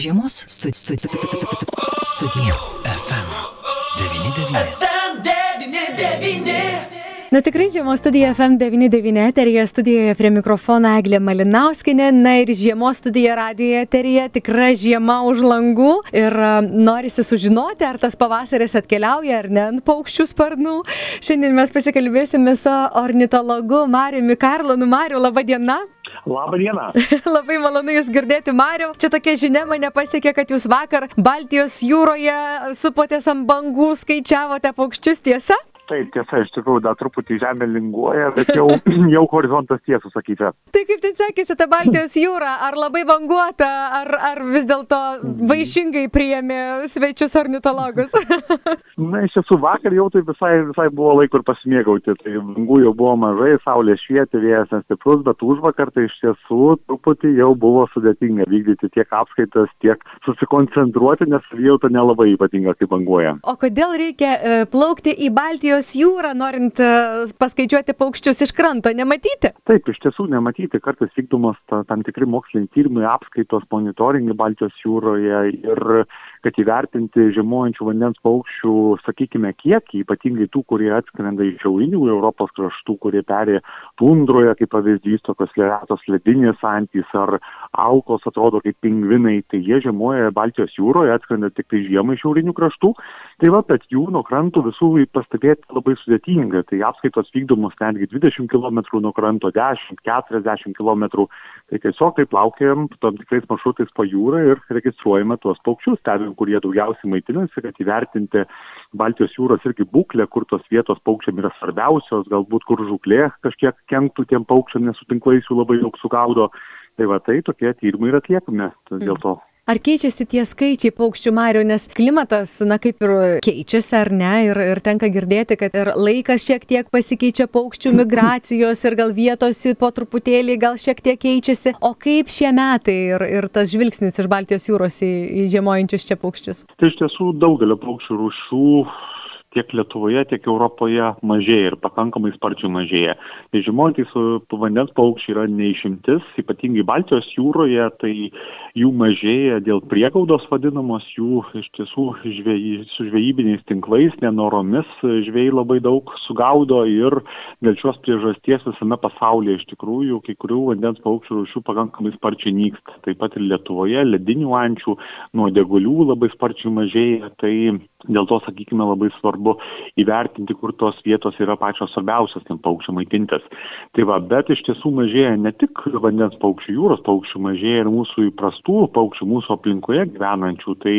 Žiemos studi studi studija. FM 99. Na tikrai žiemos studija FM99 eterija, studijoje prie mikrofono Eglė Malinauskinė, na ir žiemos studija radijoje eterija, tikra žiema už langų ir a, norisi sužinoti, ar tas pavasaris atkeliauja ar ne ant paukščių sparnų. Šiandien mes pasikalbėsime su ornitologu Mariumi Karlonu. Mariu, laba diena. Labą dieną. Labai malonu Jūs girdėti, Mariu. Čia tokia žinia mane pasiekė, kad Jūs vakar Baltijos jūroje supotės ant bangų, skaičiavote paukščius tiesa? Taip, tiesa, iš tikrųjų dar truputį žemė linguoja, bet jau, jau horizontas tiesų sakyti. Tai kaip ten sekėsi ta Baltijos jūra? Ar labai banguota, ar, ar vis dėlto vaišingai priėmė svečius ornitologus? Na, iš tiesų, vakar jau tai visai, visai buvo laiko ir pasimėgauti. Tai bangų jau buvo mažai, saulė švietė, vėjas nestiprus, bet už vakar tai iš tiesų truputį jau buvo sudėtinga vykdyti tiek apskaitas, tiek susikoncentruoti, nes savijauta nelabai ypatinga, kaip banguoja. O kodėl reikia e, plaukti į Baltijos jūrą, norint e, paskaičiuoti paukščius iš kranto, nematyti? Taip, iš tiesų nematyti, kartais vykdomos ta, tam tikri moksliniai tyrimai, apskaitos, monitoringai Baltijos jūroje ir kad įvertinti žiemojančių vandens paukščių, sakykime, kiekį, ypatingai tų, kurie atskrenda iš šiaurinių Europos kraštų, kurie perė tundroje, kaip pavyzdys, tokios retos ledinės antys ar aukos atrodo kaip pingvinai, tai jie žiemoja Baltijos jūroje, atskrenda tik tai žiemą iš šiaurinių kraštų. Tai va, bet jų nuo krantų visų pastebėti labai sudėtinga. Tai apskaitos vykdomos netgi 20 km nuo kranto, 10-40 km. Tai tiesiog taip laukiam tam tikrais maršrutais po jūrą ir registruojame tuos paukščius, stebim, kur jie daugiausiai maitinasi, kad įvertinti Baltijos jūros irgi būklę, kur tos vietos paukščiam yra svarbiausios, galbūt kur žuklė kažkiek kenktų tiem paukščiam, nes su tinklais jų labai daug sugaudo. Tai va tai tokie tyrimai ir atliekame dėl to. Ar keičiasi tie skaičiai paukščių Mario, nes klimatas, na kaip ir keičiasi ar ne, ir, ir tenka girdėti, kad ir laikas šiek tiek pasikeičia paukščių migracijos ir gal vietos po truputėlį gal šiek tiek keičiasi. O kaip šie metai ir, ir tas žvilgsnis iš Baltijos jūros į, į žiemojančius čia paukščius? Tai iš tiesų daugelio paukščių rūšių tiek Lietuvoje, tiek Europoje mažėja ir pakankamai sparčiai mažėja. Tai žemojantys vandens paukščiai yra neišimtis, ypatingai Baltijos jūroje, tai jų mažėja dėl priegaudos vadinamos, jų iš tiesų žvėjai, su žvejybiniais tinklais, nenoromis žvėjai labai daug sugaudo ir dėl šios priežasties visame pasaulyje iš tikrųjų kai kurių vandens paukščių rūšių pakankamai sparčiai nyksta. Taip pat ir Lietuvoje ledinių ančių, nuodėgulių labai sparčiai mažėja, tai dėl to, sakykime, labai svarbu įvertinti, kur tos vietos yra pačios svarbiausios tiem paukščiam maitintis. Tai va, bet iš tiesų mažėja ne tik vandens paukščių, jūros paukščių, mažėja ir mūsų įprastų paukščių, mūsų aplinkoje gyvenančių, tai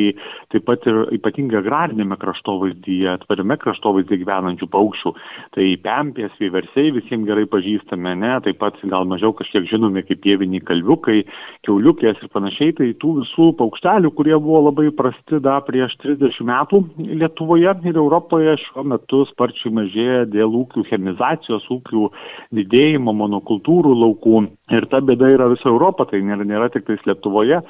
taip pat ir ypatingai agrarinėme kraštovaizdyje, tvariame kraštovaizdyje gyvenančių paukščių. Tai pempės, vieversiai visiems gerai pažįstame, ne, taip pat gal mažiau kažkiek žinomi kaip pieviniai kalviukai, kiauliukės ir panašiai, tai tų visų paukštelių, kurie buvo labai prasti dar prieš 30 metų, Lietuvoje ir Europoje šiuo metu sparčiai mažėja dėl ūkių chemizacijos, ūkių didėjimo, monokultūrų laukų. Ir ta bėda yra visa Europa, tai nėra, nėra tik tais Lietuvoje.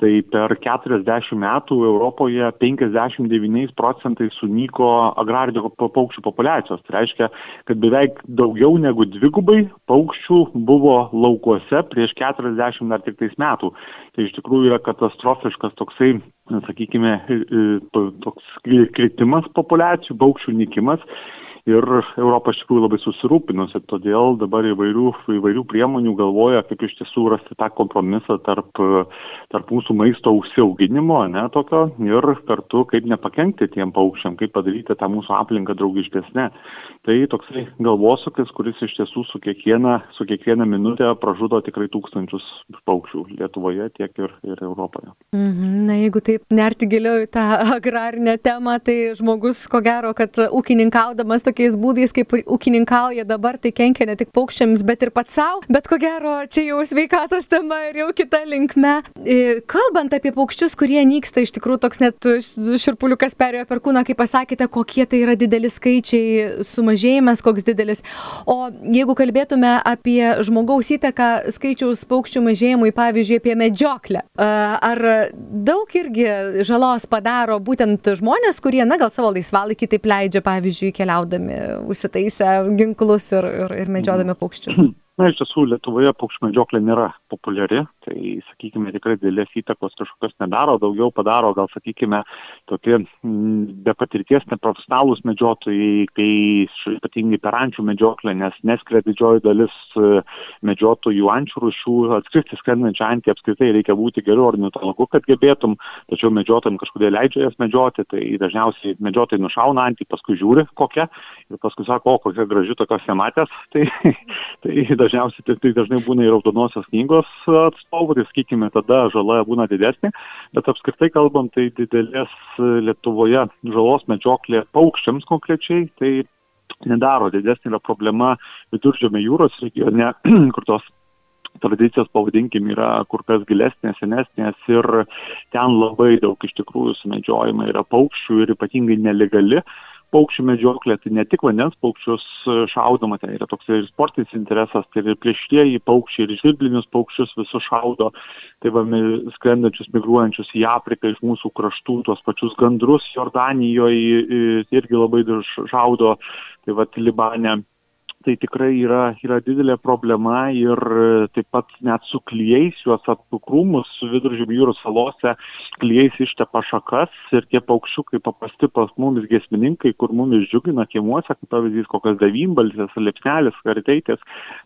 Tai per 40 metų Europoje 59 procentais sunyko agrarinio paukščių populiacijos. Tai reiškia, kad beveik daugiau negu dvigubai paukščių buvo laukuose prieš 40 ar tik tais metų. Tai iš tikrųjų yra katastrofiškas toksai sakykime, toks kritimas populiacijų, paukščių nykimas. Ir Europa iš tikrųjų labai susirūpinusi, todėl dabar įvairių, įvairių priemonių galvoja, kaip iš tiesų rasti tą kompromisą tarp, tarp mūsų maisto užsiauginimo, ne tokio, ir kartu kaip nepakengti tiem paukščiam, kaip padaryti tą mūsų aplinką draugiškesnę. Tai toksai galvosūkis, kuris iš tiesų su kiekviena, su kiekviena minutė pražudo tikrai tūkstančius paukščių Lietuvoje, tiek ir, ir Europoje. Mhm, na, jeigu taip nerti giliau į tą agrarinę temą, tai žmogus, ko gero, kad ūkininkaudamas tokiais būdais, kaip ūkininkauja dabar, tai kenkia ne tik paukščiams, bet ir pats savo. Bet ko gero, čia jau sveikatos tema ir jau kita linkme. Kalbant apie paukščius, kurie nyksta, iš tikrųjų toks net širpuliukas perėjo per kūną, kaip pasakėte, kokie tai yra dideli skaičiai, sumažėjimas koks didelis. O jeigu kalbėtume apie žmogaus įtaką skaičiaus paukščių mažėjimui, pavyzdžiui, apie medžioklę, ar daug irgi žalos padaro būtent žmonės, kurie, na, gal savo laisvalaikį taip leidžia, pavyzdžiui, keliaudami užsitaisę ginklus ir, ir, ir medžiodami paukščius? Na, iš tiesų, Lietuvoje paukščių medžioklė nėra populiari, tai, sakykime, tikrai dėlės įtakos kažkokios nedaro, daugiau padaro, gal, sakykime, tokie mm, be patirties neprofesionalūs medžiotojai, kai ypatingai per ančių medžioklę, nes neskria didžioji dalis e, medžiotojų ančių rušių, atskristi skrendančią antį apskritai reikia būti geru ornitologu, kad gebėtum, tačiau medžiotojams kažkodėl leidžia jas medžioti, tai dažniausiai medžiotojai nušauna antį, paskui žiūri kokią ir paskui sako, o kokia graži tokios nematęs, tai, tai dažniausiai tai, tai dažnai būna ir raudonosios knygos atstovų, tai sakykime, tada žala būna didesnė, bet apskritai kalbam, tai didelės Lietuvoje žalos medžioklė paukščiams konkrečiai, tai nedaro didesnė yra problema viduržėme jūros regione, kur tos tradicijos, pavadinkim, yra kur kas gilesnės, senesnės ir ten labai daug iš tikrųjų sumedžiojama yra paukščių ir ypatingai nelegali paukščių medžioklė, tai ne tik vandens paukščius šaudoma, tai yra toks ir sportinis interesas, tai ir plėštieji paukščiai, ir žvirblinius paukščius visus šaudo, tai va skrendančius, migruojančius į Afriką iš mūsų kraštų, tuos pačius gandrus Jordanijoje irgi labai šaudo, tai va Libane tai tikrai yra, yra didelė problema ir e, taip pat net su klyjais, juos atpukrūmus viduržymį jūros salose, klyjais ištepa šakas ir tie paukščiukai paprasti pas mumis gesmininkai, kur mumis džiugina kiemuose, kaip pavyzdys kokios devynbalsės, lepsnelis, karteitės,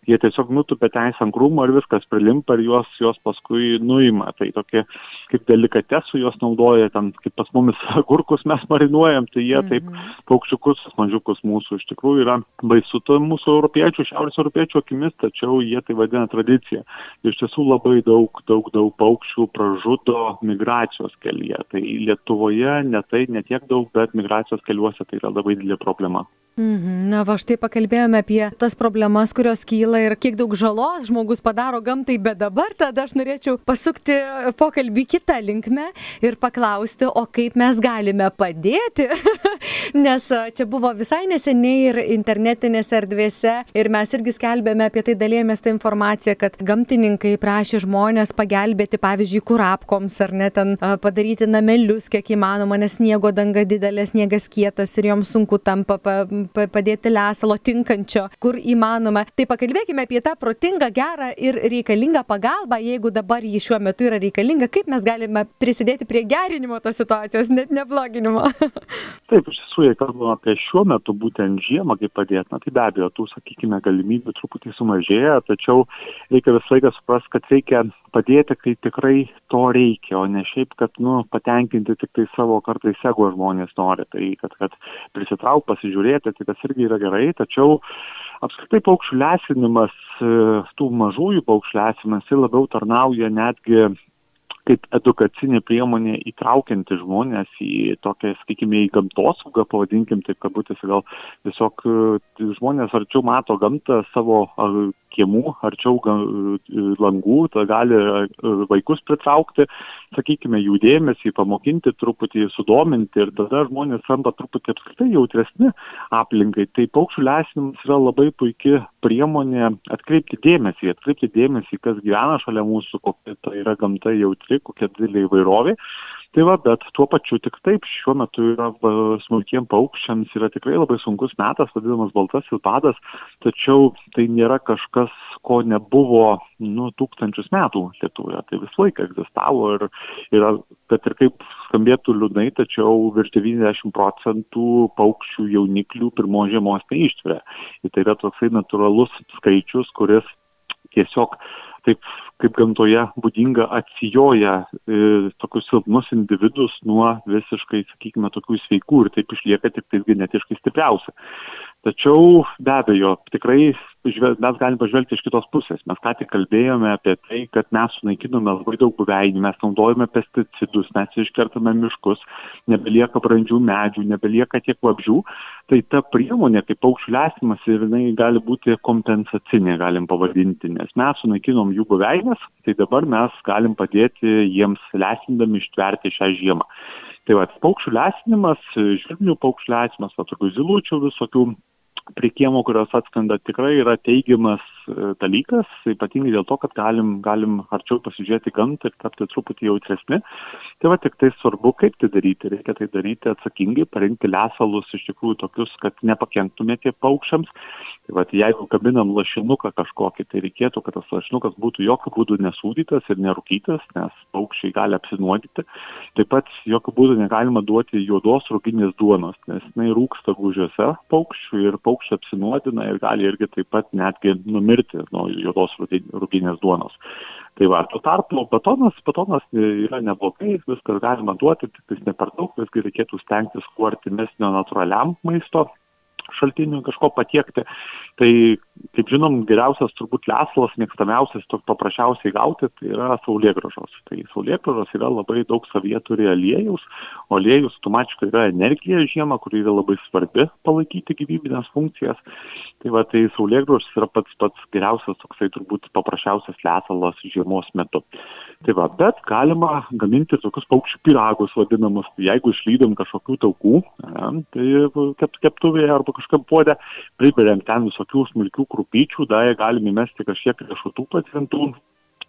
jie tiesiog nutupia teisę ant krūmo ir viskas prilimpa ir juos, juos paskui nuima. Tai tokie kaip delikatesų juos naudoja, ten kaip pas mumis agurkus mes marinuojam, tai jie taip mhm. paukščiukus, mažiukus mūsų iš tikrųjų yra baisu to mūsų mūsų europiečių, šiaurės europiečių akimis, tačiau jie tai vadina tradicija. Iš tiesų labai daug, daug, daug paukščių pražudo migracijos kelyje. Tai Lietuvoje ne tai, ne tiek daug, bet migracijos keliuose tai yra labai didelė problema. Mhm. Na, va štai pakalbėjome apie tas problemas, kurios kyla ir kiek daug žalos žmogus padaro gamtai, bet dabar tada aš norėčiau pasukti pokalbį kitą linkmę ir paklausti, o kaip mes galime padėti, nes čia buvo visai neseniai ir internetinėse erdvėse ir mes irgi skelbėme apie tai, dalėjomės tą informaciją, kad gamtininkai prašė žmonės pagelbėti, pavyzdžiui, kurapkoms ar net ten padaryti namelius, kiek įmanoma, nes sniego danga didelė, sniegas kietas ir joms sunku tampa padėti lesalo tinkančio, kur įmanoma. Tai pakalbėkime apie tą protingą, gerą ir reikalingą pagalbą, jeigu dabar jį šiuo metu yra reikalinga, kaip mes galime prisidėti prie gerinimo tos situacijos, net nebloginimo. Taip, iš tiesų, jei kalbame apie šiuo metu būtent žiemą, kaip padėti, na, tai be abejo, tų, sakykime, galimybių truputį sumažėja, tačiau reikia visą laiką suprasti, kad reikia padėti, kai tikrai to reikia, o ne šiaip, kad, nu, patenkinti tik tai savo kartais ego žmonės nori, tai kad, kad prisitrauk, pasižiūrėti, tai tas irgi yra gerai, tačiau apskritai paukščių lesinimas, e, tų mažųjų paukščių lesinimas, jis labiau tarnauja netgi kaip edukacinė priemonė įtraukianti žmonės į tokią, sakykime, į gamtosaugą, pavadinkim taip, kabutėse gal tiesiog e, žmonės arčiau mato gamtą savo kiemų, arčiau langų, tai gali e, vaikus pritraukti, sakykime, jų dėmesį, pamokinti truputį, sudominti ir tada žmonės tampa truputį apskritai jautresni aplinkai. Tai paukščių lesinimas yra labai puikia priemonė atkreipti dėmesį, atkreipti dėmesį, kas gyvena šalia mūsų, kokia tai yra gamta jautri, kokia didelė įvairovė tai va bet tuo pačiu tik taip šiuo metu yra smulkiem paukščiams yra tikrai labai sunkus metas vadinamas baltasis badas tačiau tai nėra kažkas ko nebuvo nu tūkstančius metų lietuvoje. Tai visą laiką egzistavo ir yra kad ir kaip skambėtų liūdnai tačiau virš devyniasdešim procentų paukščių jauniklių pirmos žiemos neištveria. Ir tai yra toksai natūralus skaičius kuris tiesiog taip kaip gamtoje būdinga atsijoja e, tokius silpnus individus nuo visiškai, sakykime, tokių sveikų ir taip išlieka tik tais genetiškai stipriausi. Tačiau be abejo, tikrai mes galime pažvelgti iš kitos pusės. Mes ką tik kalbėjome apie tai, kad mes sunaikinome labai daug buveinių, mes naudojame pesticidus, mes iškertame miškus, nebelieka brandžių medžių, nebelieka tiek vabžių. Tai ta priemonė, kaip paukščių lesimas, ir jinai gali būti kompensacinė, galim pavadinti, nes mes sunaikinom jų buveinės, tai dabar mes galim padėti jiems lesindami ištverti šią žiemą. Tai va, paukščių lesinimas, žvirblinių paukščių lesinimas, va, tokių zilučių visokių prie kiemo, kurios atskrenda, tikrai yra teigiamas e, dalykas, ypatingai dėl to, kad galim, galim arčiau pasižiūrėti gamtą ir tapti truputį jautresni. Tai va tik tai svarbu, kaip tai daryti. Reikia tai daryti atsakingai, parinkti lesalus iš tikrųjų tokius, kad nepakenktumėte paukščiams. Tai va, jeigu kabinam lašinuką kažkokį, tai reikėtų, kad tas lašinukas būtų jokių būdų nesūdytas ir nerūkytas, nes paukščiai gali apsinuodyti. Taip pat jokių būdų negalima duoti juodos rūkinės duonos, nes jinai rūksta gužiuose paukščių ir paukščiai apsinuodina ir gali irgi taip pat netgi numirti nuo juodos rūkinės duonos. Tai va, tuo tarpu batonas, batonas yra neblogai, viskas galima duoti, tik ne per daug, visgi reikėtų stengtis kuo artimesnio natūraliam maisto šaltinių kažko patiekti. Tai, kaip žinom, geriausias turbūt lesalas, mėgstamiausias, to paprasčiausiai gauti, tai yra saulėgražos. Tai saulėgražos yra labai daug savyje turi aliejus, o aliejus automatiškai yra energija žiemą, kuri yra labai svarbi palaikyti gyvybinės funkcijas. Tai va, tai saulėgražos yra pats pats geriausias, toksai turbūt paprasčiausias lesalas žiemos metu. Tai va, bet galima gaminti tokius paukščių piragus vadinamus, jeigu išlydom kažkokių taukų, tai kep, keptuvėje arba kažkam puodė, priberiam ten visokių smulkių krupyčių, dar galim įmesti kažkiek riešutų patrintų,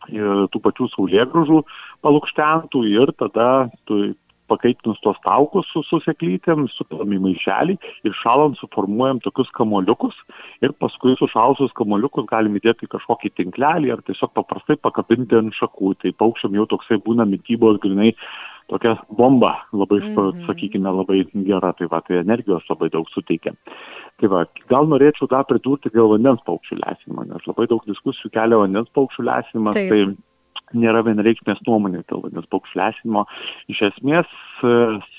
tų pačių saulėgrūžų palukštentų ir tada tu pakaitinus tuos taukus su suseklytėm, supilam į maišelį ir šalant suformuojam tokius kamoliukus ir paskui sušalusius kamoliukus galim įdėti į kažkokį tinklelį ar tiesiog paprastai pakabinti ant šakų. Tai paukščiam jau toksai būna mytybos grinai tokia bomba labai, mm -hmm. sakykime, labai gera, tai va, tai energijos labai daug suteikia. Tai va, gal norėčiau dar pridurti dėl vandens paukščių lesinimo, nes labai daug diskusijų kelia vandens paukščių lesinimas. Tai nėra vienareikšmės nuomonė dėl vandens paukščių lesinimo. Iš esmės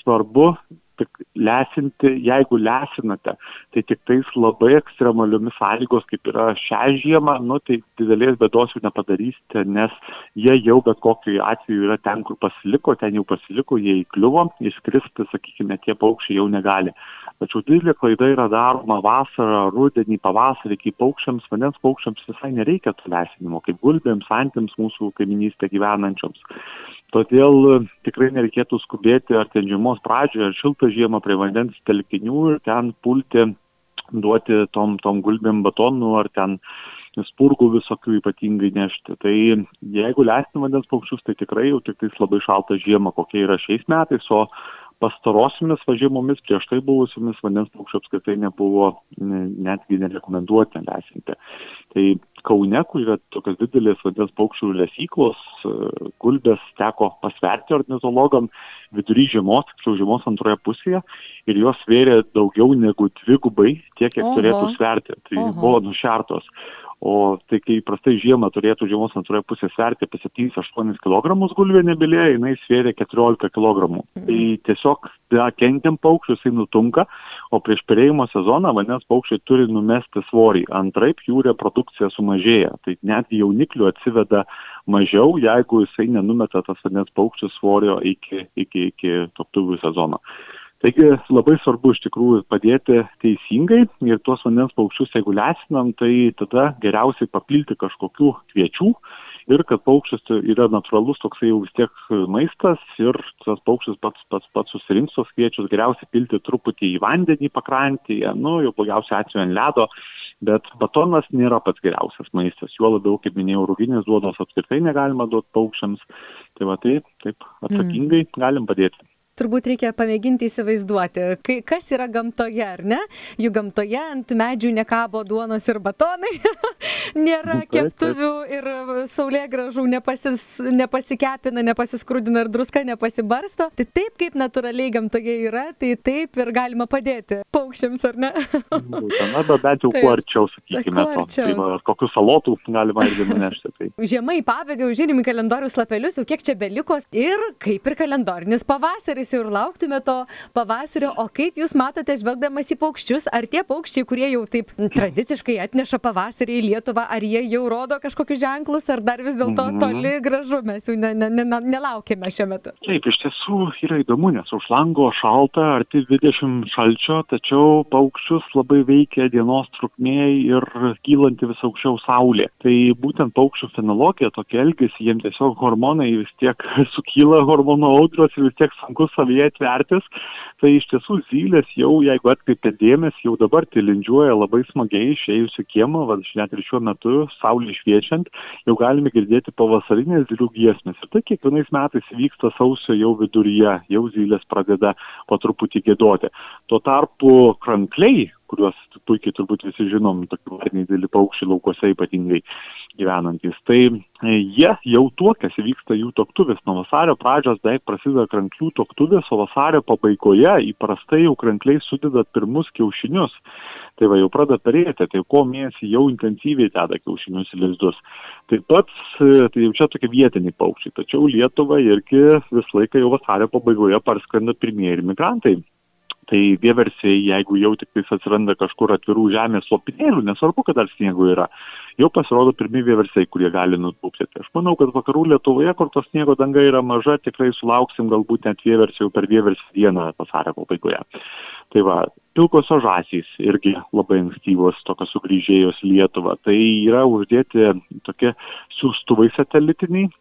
svarbu tik lesinti, jeigu lesinate, tai tik tais labai ekstremaliomis sąlygos, kaip yra šią žiemą, nu, tai didelės bėdos jau nepadarysite, nes jie jau bet kokiu atveju yra ten, kur pasiliko, ten jau pasiliko, jie įkliuvo, išskristi, sakykime, tie paukščiai jau negali. Tačiau didelė klaida yra daroma vasarą, rudenį, pavasarį, kai paukščiams, vandens paukščiams visai nereikia to lesinimo, kaip gulbėms, antims mūsų kaiminystė gyvenančioms. Todėl tikrai nereikėtų skubėti ar ten žiemos pradžioje, ar šiltą žiemą prie vandens telkinių ir ten pulti, duoti tom, tom gulbėm batonų ar ten spurgų visokių ypatingai nešti. Tai jeigu leisti vandens paukščius, tai tikrai jau tik tais labai šaltą žiemą, kokia yra šiais metais, o pastarosiomis važiamomis prieš tai buvusiomis vandens paukščių apskritai nebuvo netgi nerekomenduoti lesinti. Tai Kaune, kur yra tokios didelės vandens paukščių lesyklos, gulbės teko pasverti ornitologam vidury žiemos, tiksliau žiemos antroje pusėje ir jos svėrė daugiau negu dvigubai tiek, kiek Oho. turėtų sverti. Tai Oho. buvo nušertos o tai kai įprastai žiemą turėtų žiemos antroje pusėje sverti apie 7-8 kg gulvė nebylė, jinai svėrė 14 kg. Mhm. Tai tiesiog da, kenkiam paukščių, jisai nutunka, o prieš perėjimo sezoną vandens paukščiai turi numesti svorį, antraip jų reprodukcija sumažėja. Tai netgi jauniklių atsiveda mažiau, jeigu jisai nenumeta tas vandens paukščių svorio iki, iki, iki toktuvių sezono. Taigi labai svarbu iš tikrųjų padėti teisingai ir tuos vandens paukščius, jeigu lesinam, tai tada geriausiai papilti kažkokių kviečių ir kad paukštis yra natūralus toksai jau vis tiek maistas ir tas paukštis pats pats pats susirinks tos kviečius, geriausiai pilti truputį į vandenį pakrantėje, nu jau blogiausiu atveju ant ledo, bet batonas nėra pats geriausias maistas, juo labiau, kaip minėjau, ruginės duonos apskritai negalima duoti paukščiams, tai va tai taip atsakingai galim padėti turbūt reikia pamėginti įsivaizduoti, kai, kas yra gamtoje, ar ne? Juk gamtoje ant medžių nekabo duonos ir batonai, nėra keptuvių ir saulė gražų nepasis, nepasikepina, nepasiskrūdina ir druska nepasibarsto. Tai taip, kaip natūraliai gamtoje yra, tai taip ir galima padėti paukščiams, ar ne? Būtent, na, bet bent jau kuo arčiau, sakykime, to. Tai va, kokius salotų galima irgi nunešti. Tai. Žiemą į pabaigą užžiūrim į kalendorius lapelius, jau kiek čia belikos ir kaip ir kalendorinis pavasaris tikriausiai ir lauktume to pavasario. O kaip Jūs matote, žvelgdamas į paukščius, ar tie paukščiai, kurie jau taip tradiciškai atneša pavasarį į Lietuvą, ar jie jau rodo kažkokius ženklus, ar dar vis dėlto mhm. toli gražu mes jau ne, ne, ne, nelaukime šiuo metu? Taip, iš tiesų yra įdomu, nes už lango šalta, arti 20 šalčio, tačiau paukščius labai veikia dienos trukmė ir kylanti vis aukščiau saulė. Tai būtent paukščių fenologija tokia elgesi, jiems tiesiog hormonai vis tiek sukyla hormonų audros ir vis tiek sunku savyje tvertis. Tai iš tiesų zylės jau, jeigu atkreipia dėmesį, jau dabar tilindžiuoja labai smagiai išėjusi kiemą, va, net ir šiuo metu, saulė šviečiant, jau galime girdėti pavasarinės zylių giesmės. Ir tai kiekvienais metais vyksta sausio jau viduryje, jau zylės pradeda po truputį gėdoti. Tuo tarpu krankliai, kuriuos puikiai turbūt visi žinom, tokie varniai dideli paukščiai laukose ypatingai gyvenantis. Tai e, jie jau tuokėsi, vyksta jų toktuvės. Nuo vasario pradžios beveik prasideda kranklių toktuvės, o vasario pabaigoje įprastai jau krankliai sudeda pirmus kiaušinius. Tai va jau pradeda perėti, tai ko mėnesį jau intensyviai deda kiaušinius į lizdus. Taip pat, e, tai jau čia tokie vietiniai paukščiai, tačiau Lietuva irgi visą laiką jau vasario pabaigoje parskrenda pirmieji migrantai tai vieversiai jeigu jau tiktais atsiranda kažkur atvirų žemės lopinėlių nesvarbu kad dar sniego yra jau pasirodo pirmi vieversiai kurie gali nutūpti. Tai aš manau kad vakarų lietuvoje kur to sniego danga yra maža tikrai sulauksim galbūt net vieversių per vieversių dieną vasario pabaigoje. Tai va pilkosios žąsys irgi labai ankstyvos tokios sugrįžėjos į lietuvą. Tai yra uždėti tokie siųstuvai satelitiniai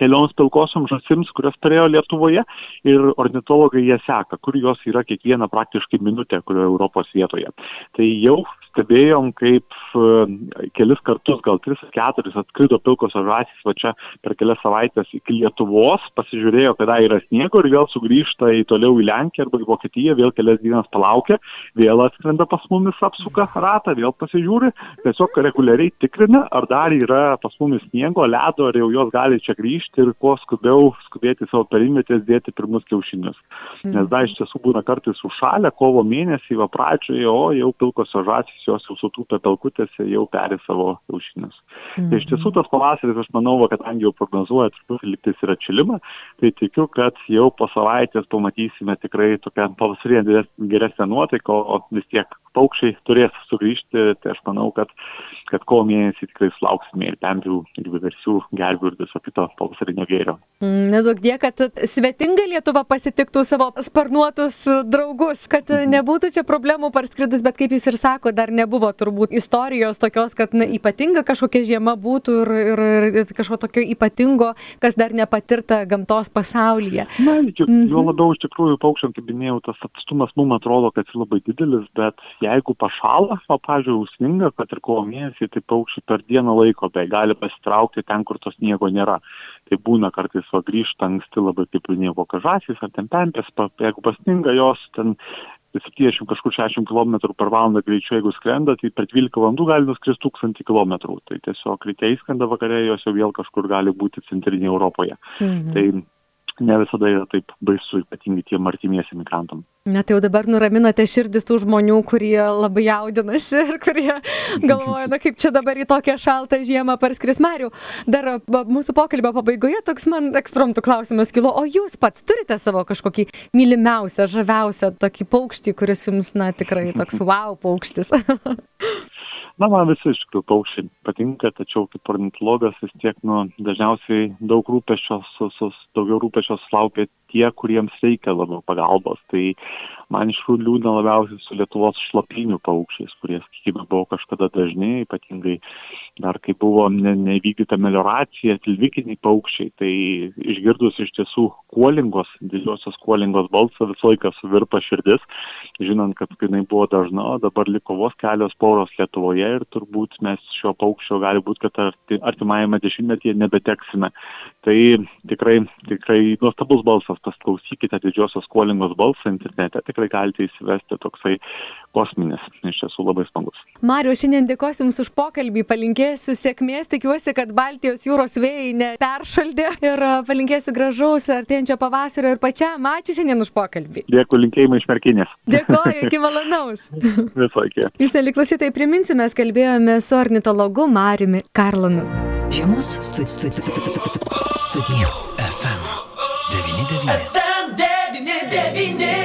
kelioms pilkosioms žąsims, kurios perėjo Lietuvoje ir ornitologai jie seka, kur jos yra kiekvieną praktiškai minutę, kurioje Europos vietoje. Tai jau stebėjom, kaip e, kelis kartus, gal tris ar keturis atskrido pilkosios žąsys va čia per kelias savaitės iki Lietuvos, pasižiūrėjo, kada yra sniego ir vėl sugrįžta į toliau į Lenkiją arba į Vokietiją, vėl kelias dienas palaukia, vėl atskrenda pas mumis, apsuka ratą, vėl pasižiūri, tiesiog reguliariai tikrina, ar dar yra pas mumis sniego, ledo, ar jau jos gali čia grįžti ir kuo skubiau skubėti savo perimetės dėti pirmus kiaušinius. Nes dar iš tiesų būna kartais užšalę, kovo mėnesį, va pradžioje, o jau pilkosios žąsys jos jau sutūpę pelkutėse jau peri savo kiaušinius. Mhm. Tai iš tiesų tas pavasaris, aš manau, va, kadangi jau prognozuoja truputį liktis ir atšilimą, tai tikiu, kad jau po savaitės pamatysime tikrai tokią pavasarinę geresnę nuotaiką, o vis tiek paukščiai turės sugrįžti, tai aš manau, kad, kad kovo mėnesį tikrai sulauksime ir pempių, ir viversių, gervių ir viso kito pavasarinio gėrio. Mm, nedaug die, kad svetinga Lietuva pasitiktų savo sparnuotus draugus, kad mhm. nebūtų čia problemų parskridus, bet kaip jūs ir sako, dar nebuvo turbūt istorijos tokios, kad na, ypatinga kažkokia žiema būtų ir, ir, ir kažko tokio ypatingo, kas dar nepatirta gamtos pasaulyje. Na, jo mm -hmm. labiau iš tikrųjų paukščiam, kaip minėjau, tas atstumas mums atrodo, kad jis labai didelis, bet jeigu pašala, o, pažiūrėjau, užsninga, kad ir kovo mėnesį, tai paukščiai per dieną laiko, bei gali pasitraukti ten, kur to sniego nėra. Tai būna kartais va grįžta anksti labai, kaip minėjau, vokažasis ar ten pempės, pa, jeigu pasninga jos, ten 70 kažkur 60 km per valandą greičiu, jeigu skrenda, tai per 12 valandų gali nuskristi 1000 km. Tai tiesiog ryte įskrenda vakarė, jos jau vėl kažkur gali būti centrinėje Europoje. Mhm. Tai ne visada yra taip baisu, ypatingai tiem artimiesiam migrantam. Na tai jau dabar nuraminote širdis tų žmonių, kurie labai jaudinasi ir kurie galvoja, na kaip čia dabar į tokią šaltą žiemą parskris Mariu. Dar mūsų pokalbio pabaigoje toks man ekspromtų klausimas kilo, o jūs pats turite savo kažkokį mylimiausią, žaviausią tokį paukštį, kuris jums, na tikrai toks wow paukštis. na man visi iš tikrųjų paukščiai patinka tačiau kaip ornitologas vis tiek nu dažniausiai daug rūpesčio su su daugiau rūpesčio sulaukia tie kuriems reikia labiau pagalbos. Tai man iš tikrųjų liūdna labiausiai su lietuvos šlapynių paukščiais kurie sakykime buvo kažkada dažni ypatingai dar kai buvo ne neįvykdyta melioracija tilvikiniai paukščiai tai išgirdus iš tiesų kuolingos didžiosios kuolingos balsą visą laiką suvirpa širdis žinant kad jinai buvo dažna o dabar liko vos kelios poros lietuvoje ir turbūt mes šio paukščio gali būt kad arti artimajame dešimtmetyje nebeteksime. Tai tikrai tikrai nuostabus balsas pasiklausykite didžiosios kuolingos balsą internete tikrai galite įsivesti toksai kosminis iš tiesų labai smagus mariau šiandien dėkosiu jums už pokalbį palinkėsiu sėkmės tikiuosi kad baltijos jūros vėjai neperšaldė ir palinkėsiu gražaus artėjančio pavasario ir pačiam ačiū šiandien už pokalbį dėkui linkėjimai iš merkinės dėkoju iki malonaus viso iki jūs mieli klausytojai priminsime mes kalbėjome su ornitologu Mariumi Karlonu. Žiemos studija. FM 99. FM 99.